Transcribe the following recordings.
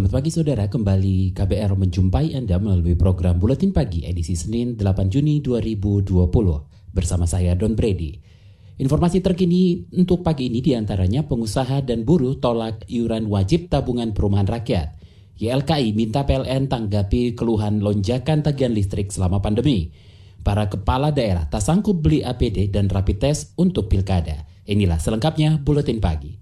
Selamat pagi saudara, kembali KBR menjumpai Anda melalui program Buletin Pagi edisi Senin 8 Juni 2020 bersama saya Don Brady. Informasi terkini untuk pagi ini di antaranya pengusaha dan buruh tolak iuran wajib tabungan perumahan rakyat. YLKI minta PLN tanggapi keluhan lonjakan tagihan listrik selama pandemi. Para kepala daerah tak sanggup beli APD dan rapid test untuk pilkada. Inilah selengkapnya Buletin Pagi.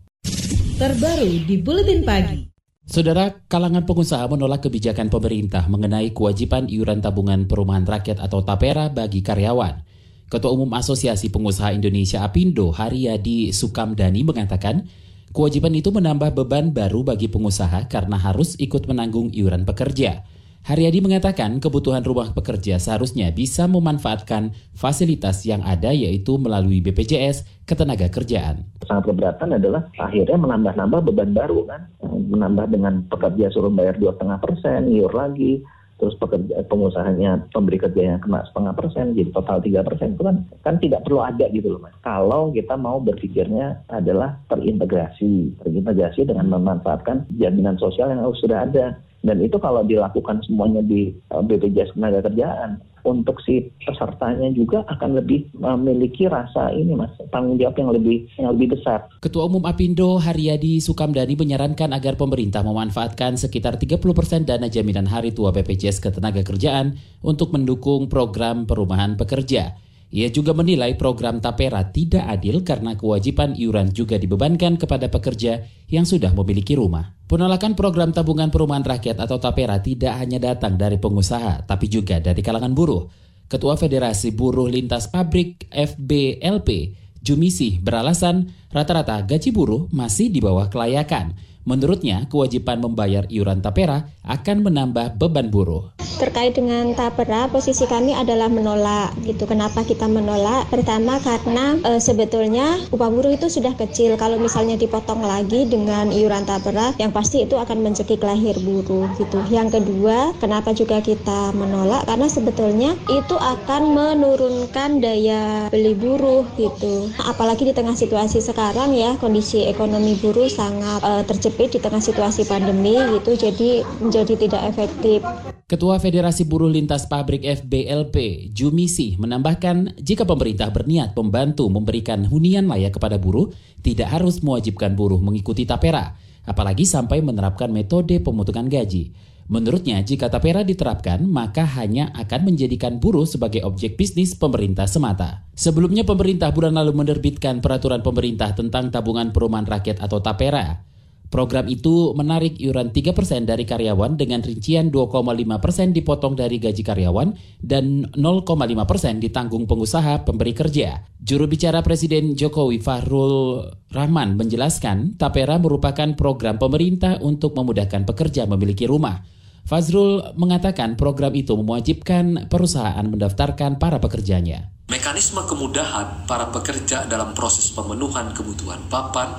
Terbaru di Buletin Pagi. Saudara, kalangan pengusaha menolak kebijakan pemerintah mengenai kewajiban iuran tabungan perumahan rakyat atau TAPERA bagi karyawan. Ketua Umum Asosiasi Pengusaha Indonesia Apindo, Haryadi Sukamdani mengatakan, kewajiban itu menambah beban baru bagi pengusaha karena harus ikut menanggung iuran pekerja. Haryadi mengatakan kebutuhan rumah pekerja seharusnya bisa memanfaatkan fasilitas yang ada yaitu melalui BPJS ketenaga kerjaan. Sangat keberatan adalah akhirnya menambah-nambah beban baru kan, menambah dengan pekerja suruh bayar dua setengah persen, iur lagi, terus pekerja pengusahanya pemberi kerjanya kena setengah persen jadi total tiga persen. Itu kan kan tidak perlu ada gitu loh mas. Kalau kita mau berpikirnya adalah terintegrasi. Terintegrasi dengan memanfaatkan jaminan sosial yang sudah ada dan itu kalau dilakukan semuanya di uh, BPJS Tenaga Kerjaan, untuk si pesertanya juga akan lebih memiliki rasa ini mas tanggung jawab yang lebih yang lebih besar. Ketua Umum Apindo Haryadi Sukamdani menyarankan agar pemerintah memanfaatkan sekitar 30% dana jaminan hari tua BPJS Ketenaga Kerjaan untuk mendukung program perumahan pekerja. Ia juga menilai program Tapera tidak adil karena kewajiban iuran juga dibebankan kepada pekerja yang sudah memiliki rumah. Penolakan program tabungan perumahan rakyat atau Tapera tidak hanya datang dari pengusaha, tapi juga dari kalangan buruh. Ketua Federasi Buruh Lintas Pabrik FBLP, Jumisi, beralasan rata-rata gaji buruh masih di bawah kelayakan Menurutnya, kewajiban membayar iuran tapera akan menambah beban buruh. Terkait dengan tapera, posisi kami adalah menolak. Gitu. Kenapa kita menolak? Pertama karena e, sebetulnya upah buruh itu sudah kecil. Kalau misalnya dipotong lagi dengan iuran tapera, yang pasti itu akan mencekik lahir buruh. Gitu. Yang kedua, kenapa juga kita menolak? Karena sebetulnya itu akan menurunkan daya beli buruh. Gitu. Apalagi di tengah situasi sekarang ya, kondisi ekonomi buruh sangat e, di tengah situasi pandemi gitu jadi menjadi tidak efektif. Ketua Federasi Buruh Lintas Pabrik FBLP, Jumisi, menambahkan jika pemerintah berniat membantu memberikan hunian layak kepada buruh, tidak harus mewajibkan buruh mengikuti tapera, apalagi sampai menerapkan metode pemotongan gaji. Menurutnya, jika tapera diterapkan, maka hanya akan menjadikan buruh sebagai objek bisnis pemerintah semata. Sebelumnya, pemerintah bulan lalu menerbitkan peraturan pemerintah tentang tabungan perumahan rakyat atau tapera. Program itu menarik iuran 3% dari karyawan dengan rincian 2,5% dipotong dari gaji karyawan dan 0,5% ditanggung pengusaha pemberi kerja. Juru bicara Presiden Jokowi Fahrul Rahman menjelaskan, Tapera merupakan program pemerintah untuk memudahkan pekerja memiliki rumah. Fazrul mengatakan program itu mewajibkan perusahaan mendaftarkan para pekerjanya. Mekanisme kemudahan para pekerja dalam proses pemenuhan kebutuhan papan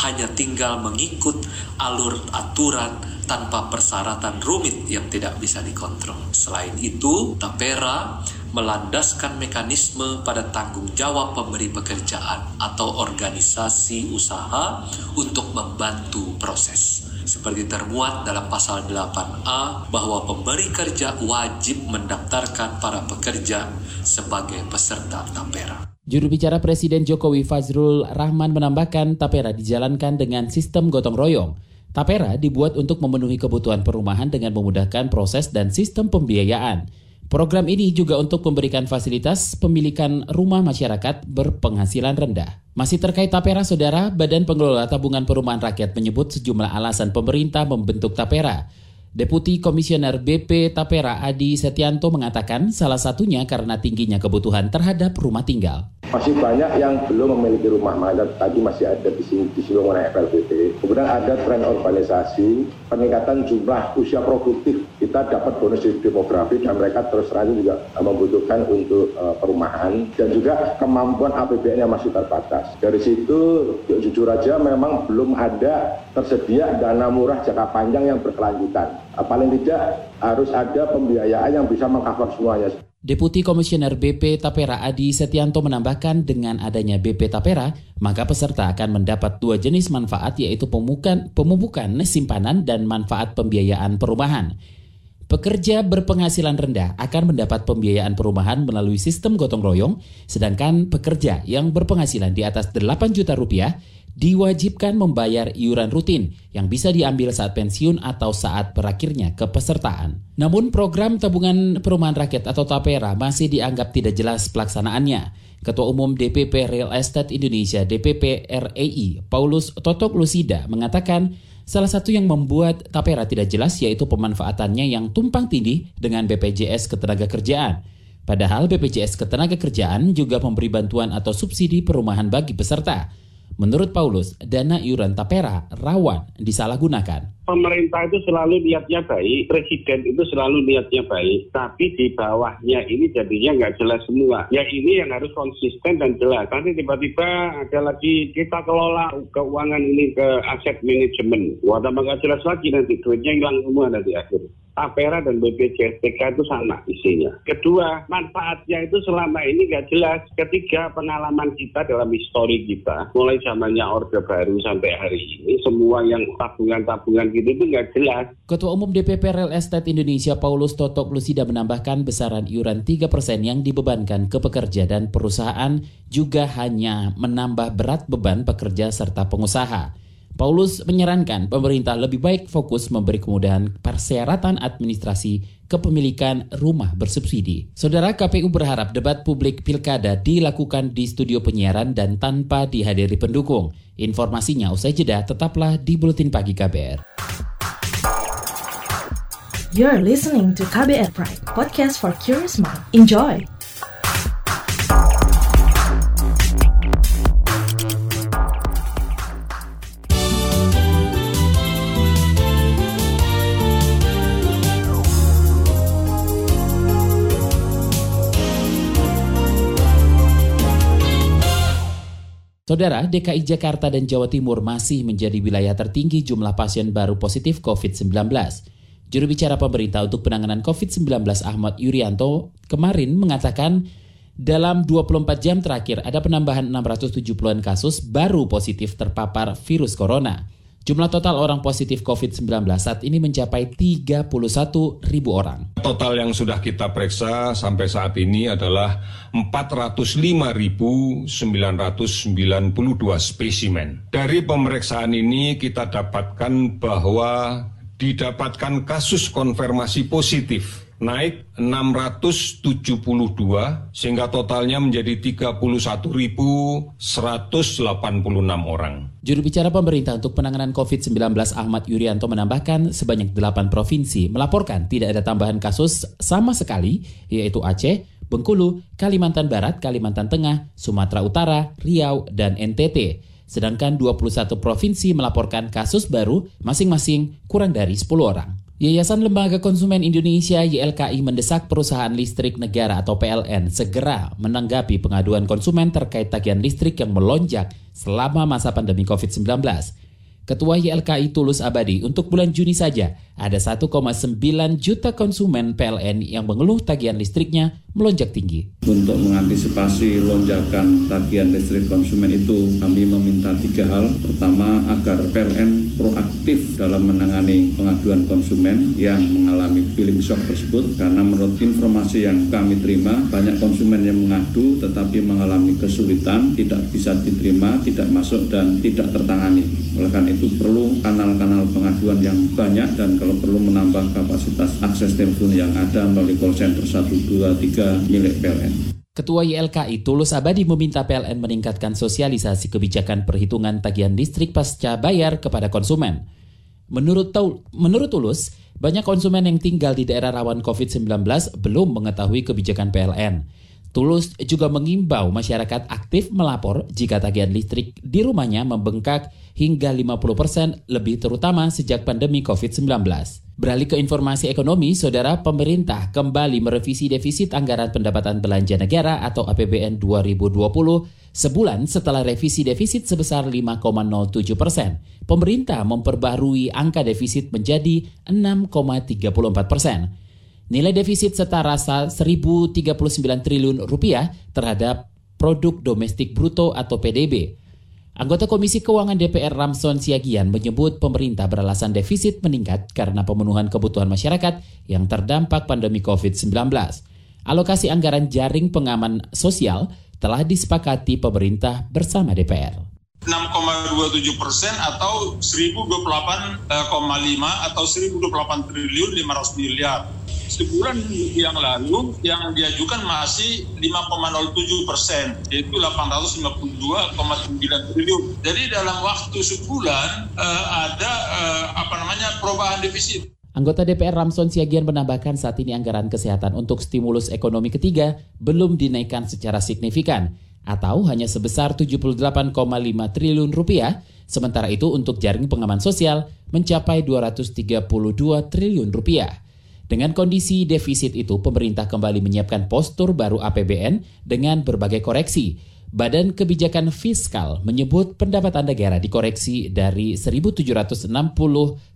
hanya tinggal mengikut alur aturan tanpa persyaratan rumit yang tidak bisa dikontrol. Selain itu, Tapera melandaskan mekanisme pada tanggung jawab pemberi pekerjaan atau organisasi usaha untuk membantu proses seperti termuat dalam pasal 8A bahwa pemberi kerja wajib mendaftarkan para pekerja sebagai peserta tapera. Juru bicara Presiden Jokowi Fazrul Rahman menambahkan tapera dijalankan dengan sistem gotong royong. Tapera dibuat untuk memenuhi kebutuhan perumahan dengan memudahkan proses dan sistem pembiayaan. Program ini juga untuk memberikan fasilitas pemilikan rumah masyarakat berpenghasilan rendah. Masih terkait Tapera, Saudara, Badan Pengelola Tabungan Perumahan Rakyat menyebut sejumlah alasan pemerintah membentuk Tapera. Deputi Komisioner BP Tapera Adi Setianto mengatakan salah satunya karena tingginya kebutuhan terhadap rumah tinggal. Masih banyak yang belum memiliki rumah. Maka tadi masih ada di sini di sini mengenai FLPP. Kemudian ada tren urbanisasi, peningkatan jumlah usia produktif. Kita dapat bonus demografi dan mereka terus terang juga membutuhkan untuk uh, perumahan dan juga kemampuan APBN yang masih terbatas. Dari situ jujur aja memang belum ada tersedia dana murah jangka panjang yang berkelanjutan. Paling tidak harus ada pembiayaan yang bisa mengcover semuanya. Deputi Komisioner BP Tapera Adi Setianto menambahkan dengan adanya BP Tapera, maka peserta akan mendapat dua jenis manfaat yaitu pemubukan, pemupukan simpanan dan manfaat pembiayaan perumahan. Pekerja berpenghasilan rendah akan mendapat pembiayaan perumahan melalui sistem gotong royong, sedangkan pekerja yang berpenghasilan di atas 8 juta rupiah diwajibkan membayar iuran rutin yang bisa diambil saat pensiun atau saat berakhirnya kepesertaan. Namun program tabungan perumahan rakyat atau TAPERA masih dianggap tidak jelas pelaksanaannya. Ketua Umum DPP Real Estate Indonesia DPP REI Paulus Totok Lusida mengatakan salah satu yang membuat TAPERA tidak jelas yaitu pemanfaatannya yang tumpang tindih dengan BPJS Ketenagakerjaan. Padahal BPJS Ketenagakerjaan juga memberi bantuan atau subsidi perumahan bagi peserta. Menurut Paulus, dana iuran tapera rawan disalahgunakan. Pemerintah itu selalu niatnya baik, presiden itu selalu niatnya baik, tapi di bawahnya ini jadinya nggak jelas semua. Ya ini yang harus konsisten dan jelas. Nanti tiba-tiba ada lagi kita kelola keuangan ini ke aset manajemen. Wah, tambah nggak jelas lagi nanti duitnya hilang semua nanti akhir. Tapera dan BPJSTK itu sama isinya. Kedua, manfaatnya itu selama ini nggak jelas. Ketiga, pengalaman kita dalam histori kita, mulai zamannya Orde Baru sampai hari ini, semua yang tabungan-tabungan gitu itu nggak jelas. Ketua Umum DPP Real Estate Indonesia Paulus Totok Lusida menambahkan besaran iuran 3% yang dibebankan ke pekerja dan perusahaan juga hanya menambah berat beban pekerja serta pengusaha. Paulus menyarankan pemerintah lebih baik fokus memberi kemudahan persyaratan administrasi kepemilikan rumah bersubsidi. Saudara KPU berharap debat publik pilkada dilakukan di studio penyiaran dan tanpa dihadiri pendukung. Informasinya usai jeda tetaplah di Buletin Pagi KBR. You're listening to KBR Pride, podcast for curious mind. Enjoy! Saudara, DKI Jakarta dan Jawa Timur masih menjadi wilayah tertinggi jumlah pasien baru positif COVID-19. Juru bicara pemerintah untuk penanganan COVID-19 Ahmad Yuryanto kemarin mengatakan dalam 24 jam terakhir ada penambahan 670-an kasus baru positif terpapar virus corona. Jumlah total orang positif COVID-19 saat ini mencapai 31 ribu orang. Total yang sudah kita periksa sampai saat ini adalah 405.992 spesimen. Dari pemeriksaan ini kita dapatkan bahwa didapatkan kasus konfirmasi positif naik 672 sehingga totalnya menjadi 31.186 orang. Juru bicara pemerintah untuk penanganan COVID-19 Ahmad Yuryanto menambahkan sebanyak 8 provinsi melaporkan tidak ada tambahan kasus sama sekali yaitu Aceh, Bengkulu, Kalimantan Barat, Kalimantan Tengah, Sumatera Utara, Riau, dan NTT. Sedangkan 21 provinsi melaporkan kasus baru masing-masing kurang dari 10 orang. Yayasan Lembaga Konsumen Indonesia YLKI mendesak perusahaan listrik negara atau PLN segera menanggapi pengaduan konsumen terkait tagihan listrik yang melonjak selama masa pandemi COVID-19. Ketua YLKI Tulus Abadi, untuk bulan Juni saja ada 1,9 juta konsumen PLN yang mengeluh tagihan listriknya melonjak tinggi. Untuk mengantisipasi lonjakan tagihan listrik konsumen itu, kami meminta tiga hal. Pertama, agar PLN proaktif dalam menangani pengaduan konsumen yang mengalami billing shock tersebut. Karena menurut informasi yang kami terima, banyak konsumen yang mengadu tetapi mengalami kesulitan, tidak bisa diterima, tidak masuk dan tidak tertangani. Oleh karena itu perlu kanal-kanal pengaduan yang banyak dan kalau perlu menambah kapasitas akses telepon yang ada melalui call center 123 milik PLN. Ketua YLKI Tulus Abadi meminta PLN meningkatkan sosialisasi kebijakan perhitungan tagihan listrik pasca bayar kepada konsumen. Menurut, menurut Tulus, banyak konsumen yang tinggal di daerah rawan COVID-19 belum mengetahui kebijakan PLN. Tulus juga mengimbau masyarakat aktif melapor jika tagihan listrik di rumahnya membengkak hingga 50% lebih terutama sejak pandemi COVID-19. Beralih ke informasi ekonomi, saudara pemerintah kembali merevisi defisit anggaran pendapatan belanja negara atau APBN 2020 sebulan setelah revisi defisit sebesar 5,07 persen. Pemerintah memperbarui angka defisit menjadi 6,34 persen. Nilai defisit setara 1.039 triliun rupiah terhadap produk domestik bruto atau PDB. Anggota Komisi Keuangan DPR Ramson Siagian menyebut pemerintah beralasan defisit meningkat karena pemenuhan kebutuhan masyarakat yang terdampak pandemi COVID-19. Alokasi anggaran jaring pengaman sosial telah disepakati pemerintah bersama DPR. 6,27 persen atau 1028,5 atau 1028 triliun 500 miliar sebulan yang lalu yang diajukan masih 5,07 persen, yaitu 852,9 triliun. Jadi dalam waktu sebulan uh, ada uh, apa namanya perubahan defisit. Anggota DPR Ramson Siagian menambahkan saat ini anggaran kesehatan untuk stimulus ekonomi ketiga belum dinaikkan secara signifikan atau hanya sebesar 78,5 triliun rupiah, sementara itu untuk jaring pengaman sosial mencapai 232 triliun rupiah. Dengan kondisi defisit itu, pemerintah kembali menyiapkan postur baru APBN dengan berbagai koreksi. Badan Kebijakan Fiskal menyebut pendapatan negara dikoreksi dari 1.760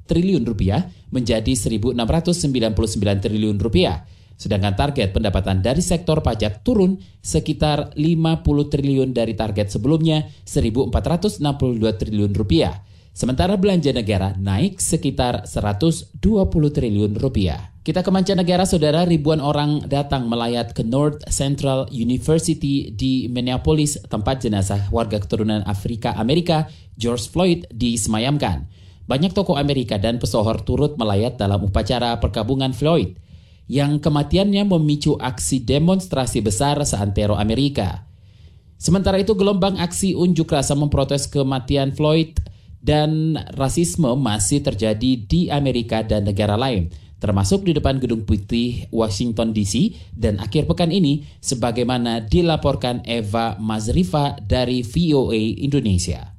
triliun rupiah menjadi 1.699 triliun rupiah. Sedangkan target pendapatan dari sektor pajak turun sekitar 50 triliun dari target sebelumnya 1.462 triliun rupiah. Sementara belanja negara naik sekitar 120 triliun rupiah. Kita ke mancanegara, saudara, ribuan orang datang melayat ke North Central University di Minneapolis, tempat jenazah warga keturunan Afrika Amerika George Floyd disemayamkan. Banyak tokoh Amerika dan pesohor turut melayat dalam upacara perkabungan Floyd, yang kematiannya memicu aksi demonstrasi besar seantero Amerika. Sementara itu, gelombang aksi unjuk rasa memprotes kematian Floyd dan rasisme masih terjadi di Amerika dan negara lain termasuk di depan Gedung Putih Washington DC dan akhir pekan ini sebagaimana dilaporkan Eva Mazrifa dari VOA Indonesia.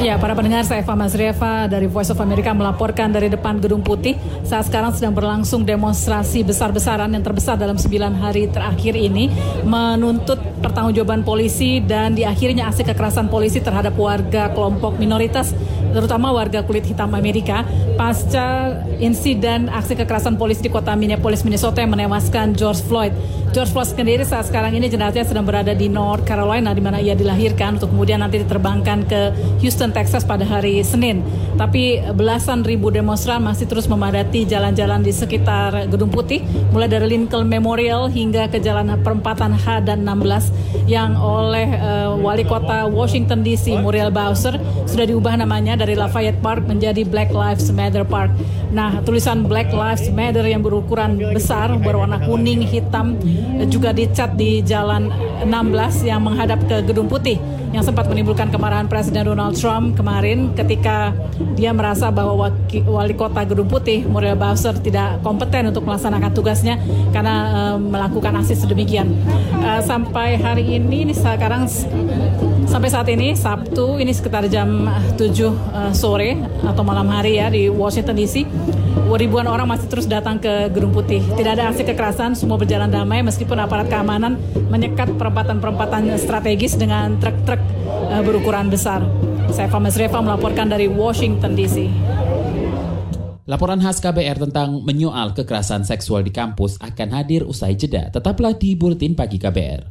Ya, para pendengar, saya Eva Mazrieva dari Voice of America melaporkan dari depan Gedung Putih. Saat sekarang sedang berlangsung demonstrasi besar-besaran yang terbesar dalam 9 hari terakhir ini menuntut pertanggungjawaban polisi dan diakhirinya aksi kekerasan polisi terhadap warga kelompok minoritas terutama warga kulit hitam Amerika pasca insiden aksi kekerasan polisi di kota Minneapolis, Minnesota yang menewaskan George Floyd. George Floyd sendiri saat sekarang ini jenazahnya sedang berada di North Carolina di mana ia dilahirkan untuk kemudian nanti diterbangkan ke Houston, Texas pada hari Senin. Tapi belasan ribu demonstran masih terus memadati jalan-jalan di sekitar Gedung Putih mulai dari Lincoln Memorial hingga ke jalan perempatan H dan 16 yang oleh uh, wali kota Washington DC Muriel Bowser sudah diubah namanya dari Lafayette Park menjadi Black Lives Matter Park. Nah, tulisan Black Lives Matter yang berukuran besar berwarna kuning, hitam juga dicat di Jalan 16 yang menghadap ke Gedung Putih yang sempat menimbulkan kemarahan Presiden Donald Trump kemarin ketika dia merasa bahwa wali kota Gedung Putih Muriel Bowser tidak kompeten untuk melaksanakan tugasnya karena uh, melakukan aksi sedemikian. Uh, sampai hari ini, ini sekarang sampai saat ini Sabtu ini sekitar jam 7 uh, eh, sore atau malam hari ya di Washington DC ribuan orang masih terus datang ke Gedung Putih. Tidak ada aksi kekerasan, semua berjalan damai meskipun aparat keamanan menyekat perempatan-perempatan strategis dengan truk-truk uh, berukuran besar. Saya Famas Reva melaporkan dari Washington DC. Laporan khas KBR tentang menyoal kekerasan seksual di kampus akan hadir usai jeda. Tetaplah di Buletin Pagi KBR.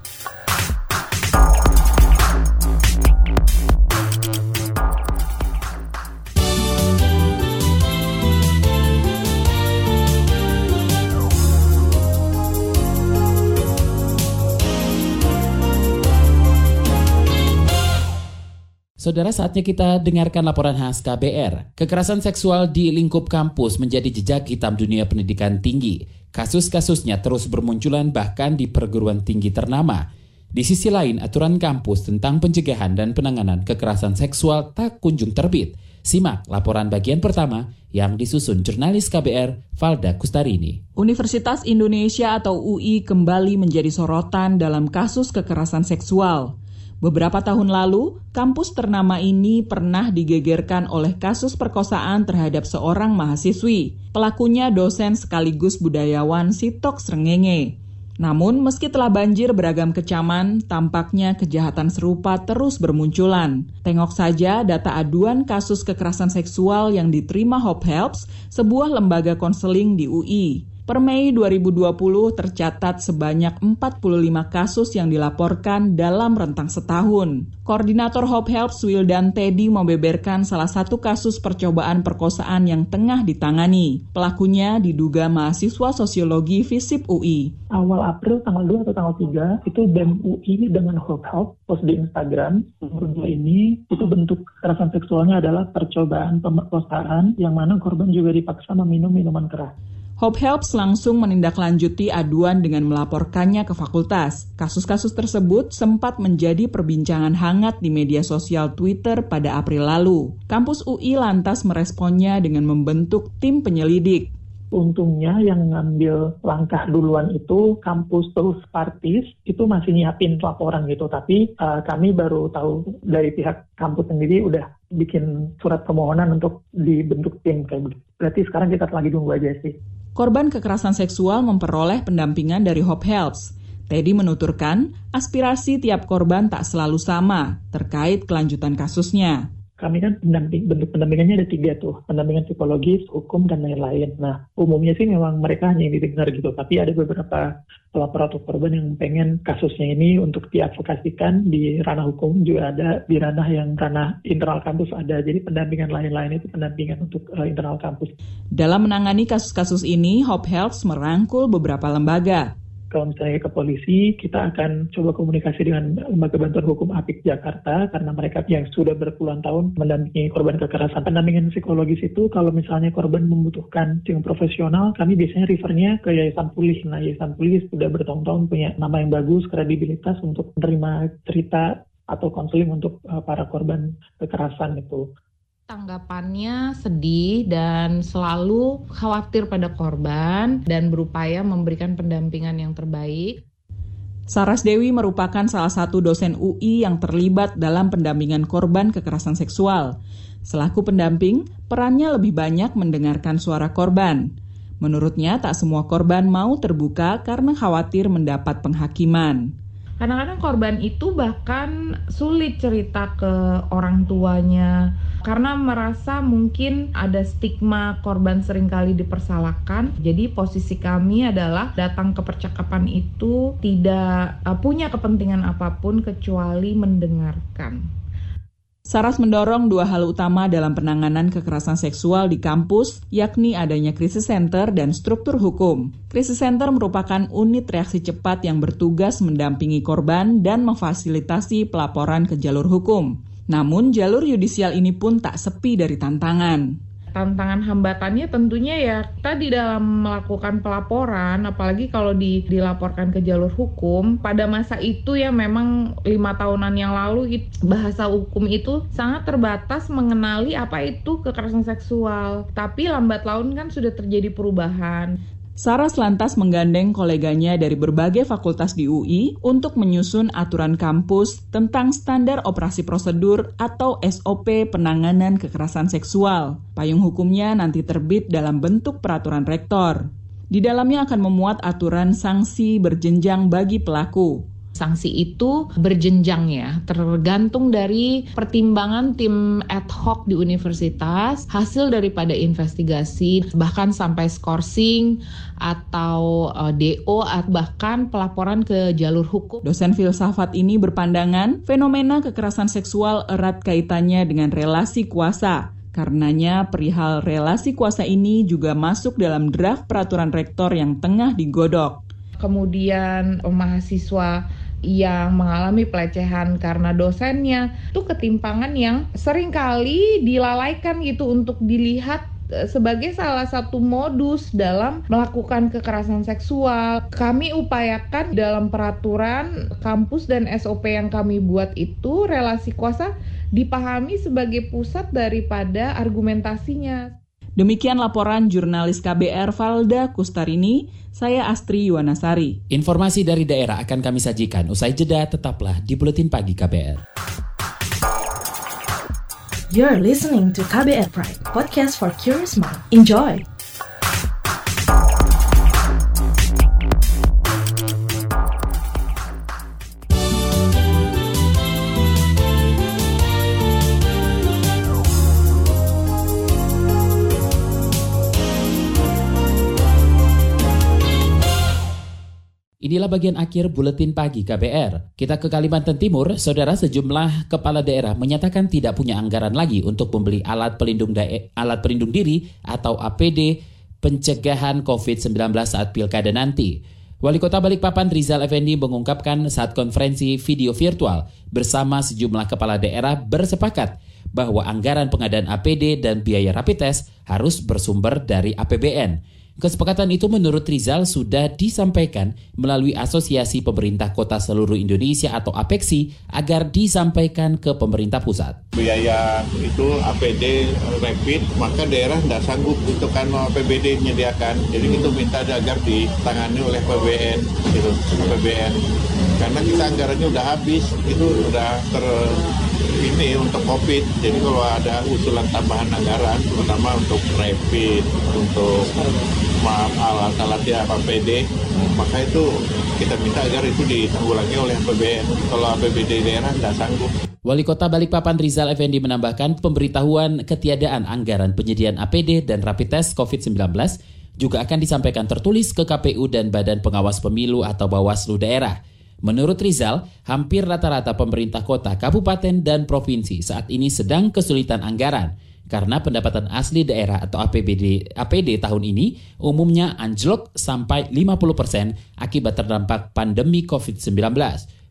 Saudara, saatnya kita dengarkan laporan khas KBR. Kekerasan seksual di lingkup kampus menjadi jejak hitam dunia pendidikan tinggi. Kasus-kasusnya terus bermunculan bahkan di perguruan tinggi ternama. Di sisi lain, aturan kampus tentang pencegahan dan penanganan kekerasan seksual tak kunjung terbit. Simak laporan bagian pertama yang disusun jurnalis KBR Valda Kustarini. Universitas Indonesia atau UI kembali menjadi sorotan dalam kasus kekerasan seksual. Beberapa tahun lalu, kampus ternama ini pernah digegerkan oleh kasus perkosaan terhadap seorang mahasiswi. Pelakunya dosen sekaligus budayawan Sitok Srengenge. Namun, meski telah banjir beragam kecaman, tampaknya kejahatan serupa terus bermunculan. Tengok saja data aduan kasus kekerasan seksual yang diterima Hope Helps, sebuah lembaga konseling di UI. Per Mei 2020 tercatat sebanyak 45 kasus yang dilaporkan dalam rentang setahun. Koordinator Hope Helps Wildan Teddy membeberkan salah satu kasus percobaan perkosaan yang tengah ditangani. Pelakunya diduga mahasiswa sosiologi FISIP UI. Awal April tanggal 2 atau tanggal 3 itu BEM UI dengan Hope Help post di Instagram. Nomor ini itu bentuk kekerasan seksualnya adalah percobaan pemerkosaan yang mana korban juga dipaksa meminum minuman keras. Hope Helps langsung menindaklanjuti aduan dengan melaporkannya ke fakultas. Kasus-kasus tersebut sempat menjadi perbincangan hangat di media sosial Twitter pada April lalu. Kampus UI lantas meresponnya dengan membentuk tim penyelidik. Untungnya yang ngambil langkah duluan itu kampus terus partis itu masih nyiapin laporan gitu. Tapi uh, kami baru tahu dari pihak kampus sendiri udah bikin surat permohonan untuk dibentuk tim kayak gitu. Berarti sekarang kita lagi tunggu aja sih korban kekerasan seksual memperoleh pendampingan dari Hope Helps. Teddy menuturkan, aspirasi tiap korban tak selalu sama terkait kelanjutan kasusnya kami kan pendamping bentuk pendampingannya ada tiga tuh. Pendampingan psikologis hukum dan lain-lain. Nah umumnya sih memang mereka hanya yang didengar gitu. Tapi ada beberapa pelapor atau korban yang pengen kasusnya ini untuk diadvokasikan di ranah hukum juga ada di ranah yang ranah internal kampus ada. Jadi pendampingan lain-lain itu pendampingan untuk uh, internal kampus. Dalam menangani kasus-kasus ini Hope Helps merangkul beberapa lembaga kalau misalnya ke polisi, kita akan coba komunikasi dengan Lembaga Bantuan Hukum APIK Jakarta karena mereka yang sudah berpuluhan tahun mendampingi korban kekerasan. Pendampingan psikologis itu kalau misalnya korban membutuhkan tim profesional, kami biasanya refernya ke Yayasan Pulih. Nah, Yayasan Pulih sudah bertahun-tahun punya nama yang bagus, kredibilitas untuk menerima cerita atau konseling untuk uh, para korban kekerasan itu tanggapannya sedih dan selalu khawatir pada korban dan berupaya memberikan pendampingan yang terbaik. Saras Dewi merupakan salah satu dosen UI yang terlibat dalam pendampingan korban kekerasan seksual. Selaku pendamping, perannya lebih banyak mendengarkan suara korban. Menurutnya, tak semua korban mau terbuka karena khawatir mendapat penghakiman. Kadang-kadang korban itu bahkan sulit cerita ke orang tuanya karena merasa mungkin ada stigma korban sering kali dipersalahkan. Jadi posisi kami adalah datang ke percakapan itu tidak uh, punya kepentingan apa pun kecuali mendengarkan. Saras mendorong dua hal utama dalam penanganan kekerasan seksual di kampus, yakni adanya krisis center dan struktur hukum. Krisis center merupakan unit reaksi cepat yang bertugas mendampingi korban dan memfasilitasi pelaporan ke jalur hukum. Namun, jalur yudisial ini pun tak sepi dari tantangan tantangan hambatannya tentunya ya kita di dalam melakukan pelaporan apalagi kalau di, dilaporkan ke jalur hukum pada masa itu ya memang lima tahunan yang lalu bahasa hukum itu sangat terbatas mengenali apa itu kekerasan seksual. Tapi lambat laun kan sudah terjadi perubahan Saras lantas menggandeng koleganya dari berbagai fakultas di UI untuk menyusun aturan kampus tentang standar operasi prosedur atau SOP penanganan kekerasan seksual. Payung hukumnya nanti terbit dalam bentuk peraturan rektor. Di dalamnya akan memuat aturan sanksi berjenjang bagi pelaku, Sanksi itu berjenjang ya, tergantung dari pertimbangan tim ad hoc di universitas, hasil daripada investigasi, bahkan sampai skorsing atau uh, eh, DO, bahkan pelaporan ke jalur hukum. Dosen filsafat ini berpandangan fenomena kekerasan seksual erat kaitannya dengan relasi kuasa. Karenanya perihal relasi kuasa ini juga masuk dalam draft peraturan rektor yang tengah digodok. Kemudian mahasiswa yang mengalami pelecehan karena dosennya itu ketimpangan yang sering kali dilalaikan gitu untuk dilihat sebagai salah satu modus dalam melakukan kekerasan seksual. Kami upayakan dalam peraturan kampus dan SOP yang kami buat itu relasi kuasa dipahami sebagai pusat daripada argumentasinya. Demikian laporan jurnalis KBR Valda Kustarini, saya Astri Yuwanasari. Informasi dari daerah akan kami sajikan usai jeda tetaplah di Buletin Pagi KBR. You're listening to KBR Pride, podcast for curious mind. Enjoy! Inilah bagian akhir buletin pagi KBR. Kita ke Kalimantan Timur, saudara sejumlah kepala daerah menyatakan tidak punya anggaran lagi untuk membeli alat pelindung alat pelindung diri atau APD pencegahan COVID-19 saat pilkada nanti. Wali Kota Balikpapan Rizal Effendi mengungkapkan saat konferensi video virtual bersama sejumlah kepala daerah bersepakat bahwa anggaran pengadaan APD dan biaya rapid test harus bersumber dari APBN. Kesepakatan itu menurut Rizal sudah disampaikan melalui Asosiasi Pemerintah Kota Seluruh Indonesia atau APEXI agar disampaikan ke pemerintah pusat. Biaya itu APD rapid, maka daerah tidak sanggup untuk kan APBD menyediakan. Jadi itu minta agar ditangani oleh PBN, gitu, PBN. Karena kita anggarannya udah habis, itu udah ter ini untuk COVID. Jadi kalau ada usulan tambahan anggaran, terutama untuk rapid, untuk maaf alat-alat ya APD, maka itu kita minta agar itu ditanggulangi oleh APBN. Kalau APBD daerah tidak sanggup. Wali Kota Balikpapan Rizal Effendi menambahkan pemberitahuan ketiadaan anggaran penyediaan APD dan rapid test COVID-19 juga akan disampaikan tertulis ke KPU dan Badan Pengawas Pemilu atau Bawaslu daerah. Menurut Rizal, hampir rata-rata pemerintah kota, kabupaten, dan provinsi saat ini sedang kesulitan anggaran karena pendapatan asli daerah atau APBD APD tahun ini umumnya anjlok sampai 50% akibat terdampak pandemi COVID-19.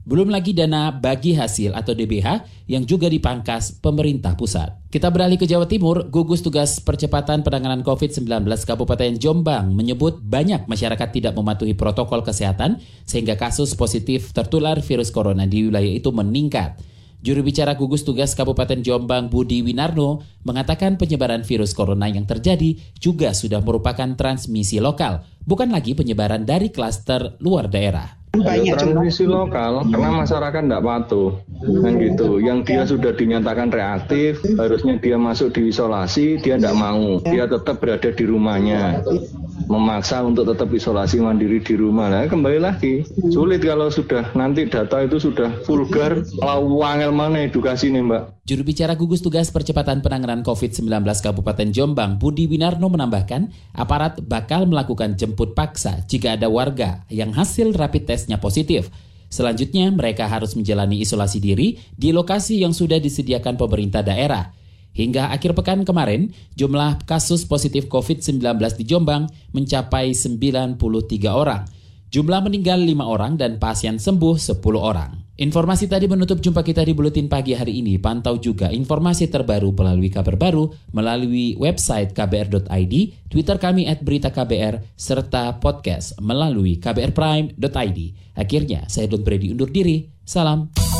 Belum lagi dana bagi hasil atau DBH yang juga dipangkas pemerintah pusat. Kita beralih ke Jawa Timur, gugus tugas percepatan penanganan COVID-19 Kabupaten Jombang menyebut banyak masyarakat tidak mematuhi protokol kesehatan sehingga kasus positif tertular virus corona di wilayah itu meningkat. Juru bicara gugus tugas Kabupaten Jombang Budi Winarno mengatakan penyebaran virus corona yang terjadi juga sudah merupakan transmisi lokal, bukan lagi penyebaran dari klaster luar daerah. Banyak transmisi lokal karena masyarakat tidak patuh kan gitu. Yang dia sudah dinyatakan reaktif harusnya dia masuk di isolasi dia tidak mau. Dia tetap berada di rumahnya memaksa untuk tetap isolasi mandiri di rumah nah kembali lagi sulit kalau sudah nanti data itu sudah vulgar kalau wangel mana edukasi nih mbak Juru bicara gugus tugas percepatan penanganan COVID-19 Kabupaten Jombang, Budi Winarno menambahkan, aparat bakal melakukan jemput paksa jika ada warga yang hasil rapid testnya positif. Selanjutnya, mereka harus menjalani isolasi diri di lokasi yang sudah disediakan pemerintah daerah. Hingga akhir pekan kemarin, jumlah kasus positif COVID-19 di Jombang mencapai 93 orang. Jumlah meninggal 5 orang dan pasien sembuh 10 orang. Informasi tadi menutup jumpa kita di Buletin Pagi hari ini. Pantau juga informasi terbaru melalui kabar baru, melalui website kbr.id, Twitter kami at berita KBR, serta podcast melalui kbrprime.id. Akhirnya, saya Don Brady undur diri. Salam.